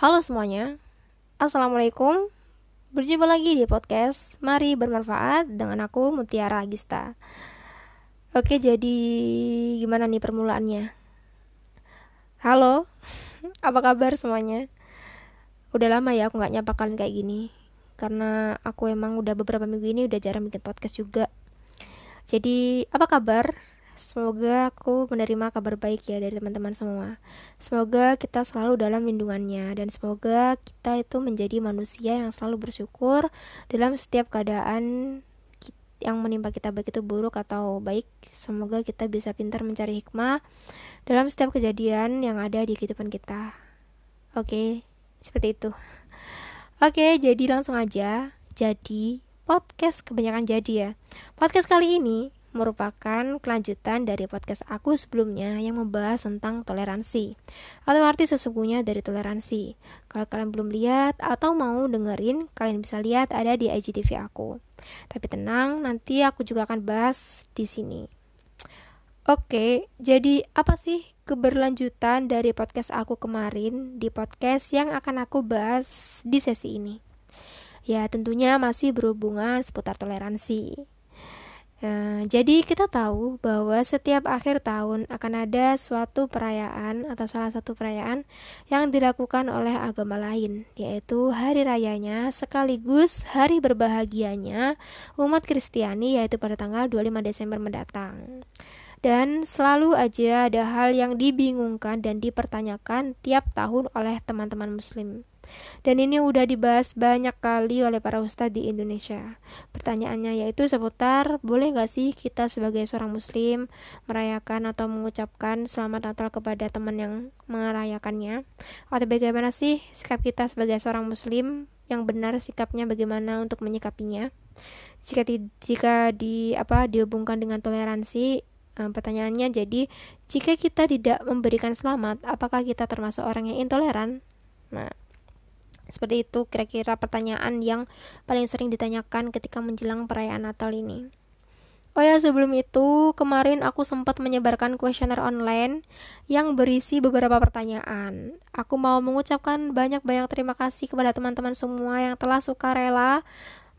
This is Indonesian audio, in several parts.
Halo semuanya, Assalamualaikum Berjumpa lagi di podcast Mari Bermanfaat dengan aku Mutiara Agista Oke jadi gimana nih permulaannya? Halo, apa kabar semuanya? Udah lama ya aku gak nyapa kalian kayak gini Karena aku emang udah beberapa minggu ini udah jarang bikin podcast juga Jadi apa kabar? Semoga aku menerima kabar baik ya dari teman-teman semua. Semoga kita selalu dalam lindungannya dan semoga kita itu menjadi manusia yang selalu bersyukur dalam setiap keadaan yang menimpa kita baik itu buruk atau baik. Semoga kita bisa pintar mencari hikmah dalam setiap kejadian yang ada di kehidupan kita. Oke, seperti itu. Oke, jadi langsung aja. Jadi podcast kebanyakan jadi ya. Podcast kali ini merupakan kelanjutan dari podcast aku sebelumnya yang membahas tentang toleransi atau arti sesungguhnya dari toleransi. Kalau kalian belum lihat atau mau dengerin, kalian bisa lihat ada di IGTV aku. Tapi tenang, nanti aku juga akan bahas di sini. Oke, jadi apa sih keberlanjutan dari podcast aku kemarin di podcast yang akan aku bahas di sesi ini? Ya, tentunya masih berhubungan seputar toleransi. Nah, jadi kita tahu bahwa setiap akhir tahun akan ada suatu perayaan atau salah satu perayaan yang dilakukan oleh agama lain, yaitu hari rayanya sekaligus hari berbahagianya umat Kristiani yaitu pada tanggal 25 Desember mendatang. Dan selalu aja ada hal yang dibingungkan dan dipertanyakan tiap tahun oleh teman-teman muslim. Dan ini udah dibahas banyak kali oleh para ustadz di Indonesia. Pertanyaannya yaitu seputar boleh gak sih kita sebagai seorang muslim merayakan atau mengucapkan selamat Natal kepada teman yang merayakannya? Atau bagaimana sih sikap kita sebagai seorang muslim yang benar sikapnya bagaimana untuk menyikapinya? Jika di, jika di apa dihubungkan dengan toleransi eh, pertanyaannya jadi jika kita tidak memberikan selamat apakah kita termasuk orang yang intoleran nah seperti itu kira-kira pertanyaan yang paling sering ditanyakan ketika menjelang perayaan Natal ini. Oh ya, sebelum itu, kemarin aku sempat menyebarkan kuesioner online yang berisi beberapa pertanyaan. Aku mau mengucapkan banyak-banyak terima kasih kepada teman-teman semua yang telah suka rela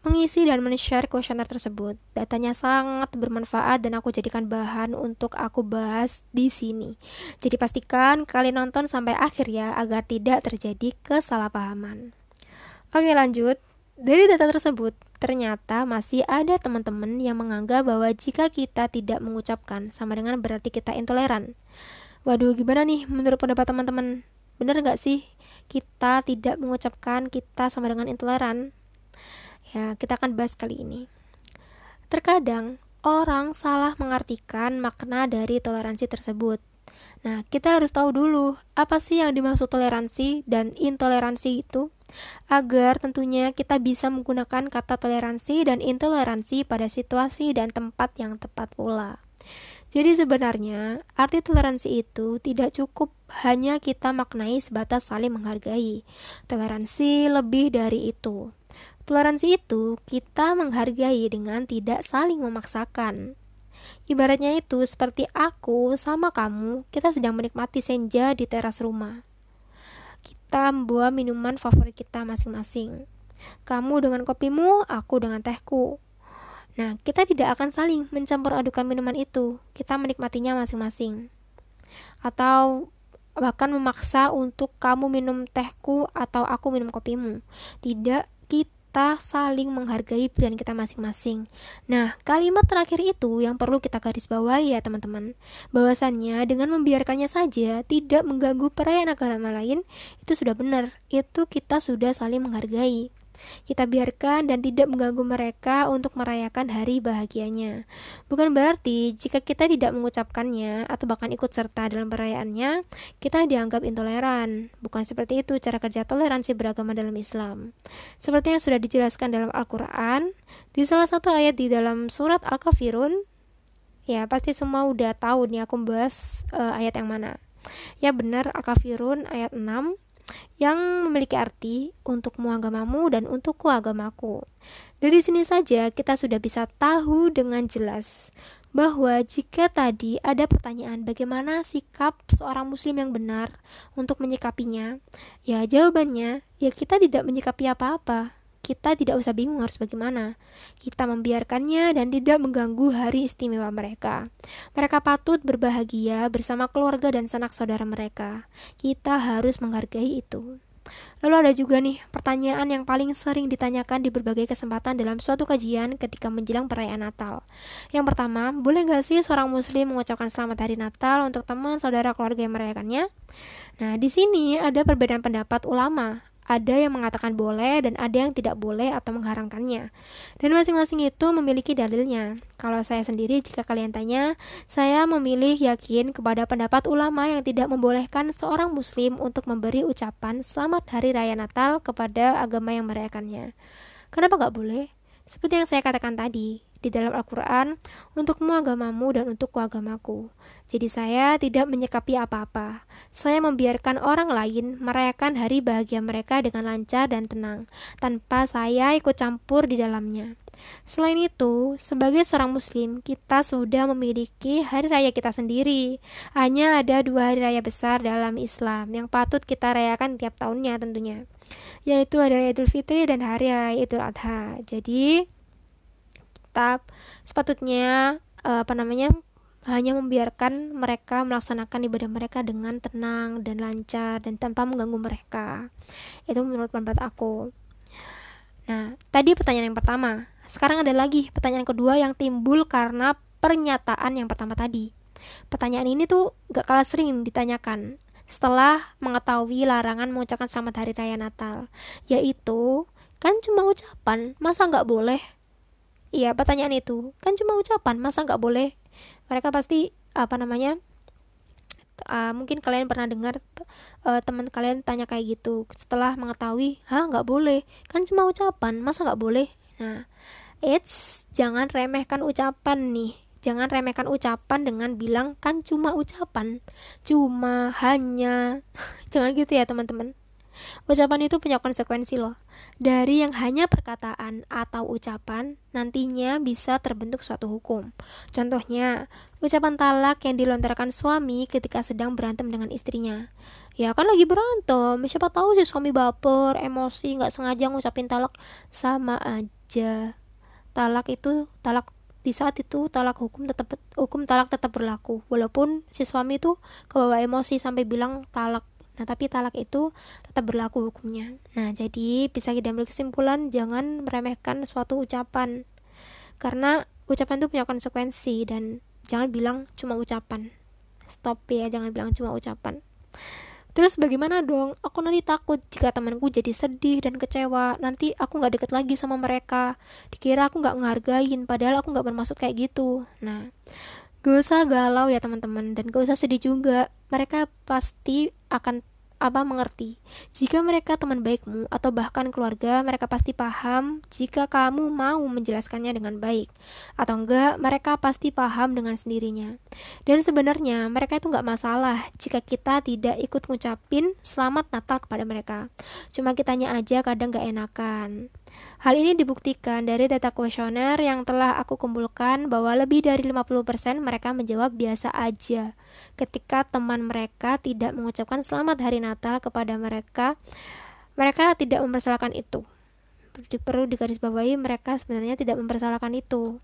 mengisi dan men-share kuesioner tersebut. Datanya sangat bermanfaat dan aku jadikan bahan untuk aku bahas di sini. Jadi pastikan kalian nonton sampai akhir ya agar tidak terjadi kesalahpahaman. Oke lanjut. Dari data tersebut, ternyata masih ada teman-teman yang menganggap bahwa jika kita tidak mengucapkan sama dengan berarti kita intoleran. Waduh, gimana nih menurut pendapat teman-teman? Bener nggak sih kita tidak mengucapkan kita sama dengan intoleran? Ya, kita akan bahas kali ini. Terkadang orang salah mengartikan makna dari toleransi tersebut. Nah, kita harus tahu dulu apa sih yang dimaksud toleransi dan intoleransi itu agar tentunya kita bisa menggunakan kata toleransi dan intoleransi pada situasi dan tempat yang tepat pula. Jadi sebenarnya arti toleransi itu tidak cukup hanya kita maknai sebatas saling menghargai. Toleransi lebih dari itu. Toleransi itu kita menghargai dengan tidak saling memaksakan. Ibaratnya itu seperti aku sama kamu, kita sedang menikmati senja di teras rumah. Kita membawa minuman favorit kita masing-masing. Kamu dengan kopimu, aku dengan tehku. Nah, kita tidak akan saling mencampur adukan minuman itu. Kita menikmatinya masing-masing. Atau bahkan memaksa untuk kamu minum tehku atau aku minum kopimu. Tidak, kita saling menghargai pilihan kita masing-masing. Nah, kalimat terakhir itu yang perlu kita garis bawahi ya teman-teman. Bahwasannya dengan membiarkannya saja tidak mengganggu perayaan agama lain, itu sudah benar. Itu kita sudah saling menghargai. Kita biarkan dan tidak mengganggu mereka untuk merayakan hari bahagianya. Bukan berarti jika kita tidak mengucapkannya atau bahkan ikut serta dalam perayaannya, kita dianggap intoleran. Bukan seperti itu cara kerja toleransi beragama dalam Islam. Seperti yang sudah dijelaskan dalam Al-Quran, di salah satu ayat di dalam surat Al-Kafirun, ya pasti semua udah tahu nih aku bahas uh, ayat yang mana. Ya benar Al-Kafirun ayat 6 yang memiliki arti untukmu agamamu dan untukku agamaku. Dari sini saja kita sudah bisa tahu dengan jelas bahwa jika tadi ada pertanyaan bagaimana sikap seorang muslim yang benar untuk menyikapinya, ya jawabannya ya kita tidak menyikapi apa-apa. Kita tidak usah bingung harus bagaimana. Kita membiarkannya dan tidak mengganggu hari istimewa mereka. Mereka patut berbahagia bersama keluarga dan sanak saudara mereka. Kita harus menghargai itu. Lalu ada juga nih pertanyaan yang paling sering ditanyakan di berbagai kesempatan dalam suatu kajian ketika menjelang perayaan Natal. Yang pertama, boleh gak sih seorang muslim mengucapkan selamat hari Natal untuk teman, saudara, keluarga yang merayakannya? Nah, di sini ada perbedaan pendapat ulama ada yang mengatakan boleh dan ada yang tidak boleh atau mengharamkannya. Dan masing-masing itu memiliki dalilnya. Kalau saya sendiri, jika kalian tanya, saya memilih yakin kepada pendapat ulama yang tidak membolehkan seorang muslim untuk memberi ucapan selamat hari raya Natal kepada agama yang merayakannya. Kenapa nggak boleh? Seperti yang saya katakan tadi, di dalam Al-Quran, untukmu agamamu dan untukku agamaku. Jadi saya tidak menyikapi apa-apa. Saya membiarkan orang lain merayakan hari bahagia mereka dengan lancar dan tenang, tanpa saya ikut campur di dalamnya. Selain itu, sebagai seorang muslim, kita sudah memiliki hari raya kita sendiri. Hanya ada dua hari raya besar dalam Islam yang patut kita rayakan tiap tahunnya tentunya, yaitu hari raya Idul Fitri dan hari raya Idul Adha. Jadi, kita sepatutnya uh, apa namanya hanya membiarkan mereka melaksanakan ibadah mereka dengan tenang dan lancar dan tanpa mengganggu mereka. Itu menurut pendapat aku. Nah, tadi pertanyaan yang pertama. Sekarang ada lagi pertanyaan kedua yang timbul karena pernyataan yang pertama tadi. Pertanyaan ini tuh gak kalah sering ditanyakan setelah mengetahui larangan mengucapkan selamat hari raya Natal, yaitu kan cuma ucapan, masa nggak boleh? Iya, pertanyaan itu. Kan cuma ucapan, masa nggak boleh? Mereka pasti apa namanya uh, mungkin kalian pernah dengar uh, teman kalian tanya kayak gitu. Setelah mengetahui hah nggak boleh? Kan cuma ucapan masa nggak boleh? Nah it's jangan remehkan ucapan nih. Jangan remehkan ucapan dengan bilang kan cuma ucapan. Cuma hanya. Jangan gitu ya teman-teman Ucapan itu punya konsekuensi loh. Dari yang hanya perkataan atau ucapan, nantinya bisa terbentuk suatu hukum. Contohnya, ucapan talak yang dilontarkan suami ketika sedang berantem dengan istrinya. Ya kan lagi berantem, siapa tahu si suami baper, emosi, nggak sengaja ngucapin talak, sama aja. Talak itu, talak di saat itu talak hukum tetap hukum talak tetap berlaku walaupun si suami itu kebawa emosi sampai bilang talak Nah, tapi talak itu tetap berlaku hukumnya. Nah, jadi bisa kita ambil kesimpulan jangan meremehkan suatu ucapan. Karena ucapan itu punya konsekuensi dan jangan bilang cuma ucapan. Stop ya, jangan bilang cuma ucapan. Terus bagaimana dong? Aku nanti takut jika temanku jadi sedih dan kecewa. Nanti aku nggak deket lagi sama mereka. Dikira aku nggak ngehargain, padahal aku nggak bermaksud kayak gitu. Nah, gak usah galau ya teman-teman dan gak usah sedih juga mereka pasti akan apa mengerti. Jika mereka teman baikmu atau bahkan keluarga mereka pasti paham jika kamu mau menjelaskannya dengan baik. Atau enggak mereka pasti paham dengan sendirinya. Dan sebenarnya mereka itu nggak masalah jika kita tidak ikut ngucapin selamat Natal kepada mereka. Cuma kitanya aja kadang nggak enakan Hal ini dibuktikan dari data kuesioner yang telah aku kumpulkan bahwa lebih dari 50% mereka menjawab biasa aja ketika teman mereka tidak mengucapkan selamat hari Natal kepada mereka. Mereka tidak mempersalahkan itu. Perlu digarisbawahi mereka sebenarnya tidak mempersalahkan itu.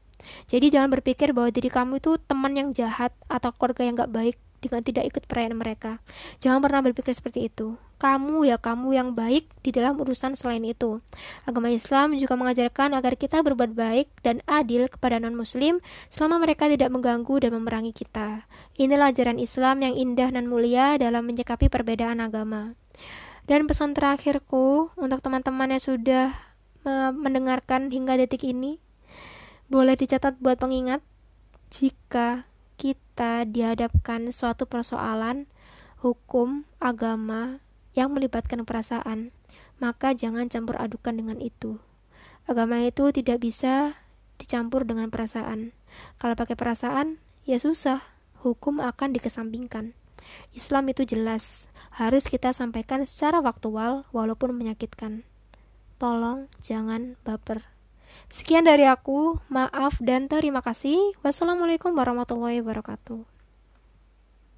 Jadi jangan berpikir bahwa diri kamu itu teman yang jahat atau keluarga yang gak baik dengan tidak ikut perayaan mereka. Jangan pernah berpikir seperti itu. Kamu ya kamu yang baik di dalam urusan selain itu. Agama Islam juga mengajarkan agar kita berbuat baik dan adil kepada non-muslim selama mereka tidak mengganggu dan memerangi kita. Inilah ajaran Islam yang indah dan mulia dalam menyikapi perbedaan agama. Dan pesan terakhirku untuk teman-teman yang sudah mendengarkan hingga detik ini, boleh dicatat buat pengingat jika kita dihadapkan suatu persoalan hukum, agama yang melibatkan perasaan, maka jangan campur adukan dengan itu. Agama itu tidak bisa dicampur dengan perasaan. Kalau pakai perasaan, ya susah, hukum akan dikesampingkan. Islam itu jelas, harus kita sampaikan secara faktual walaupun menyakitkan. Tolong jangan baper. Sekian dari aku, maaf dan terima kasih. Wassalamualaikum warahmatullahi wabarakatuh.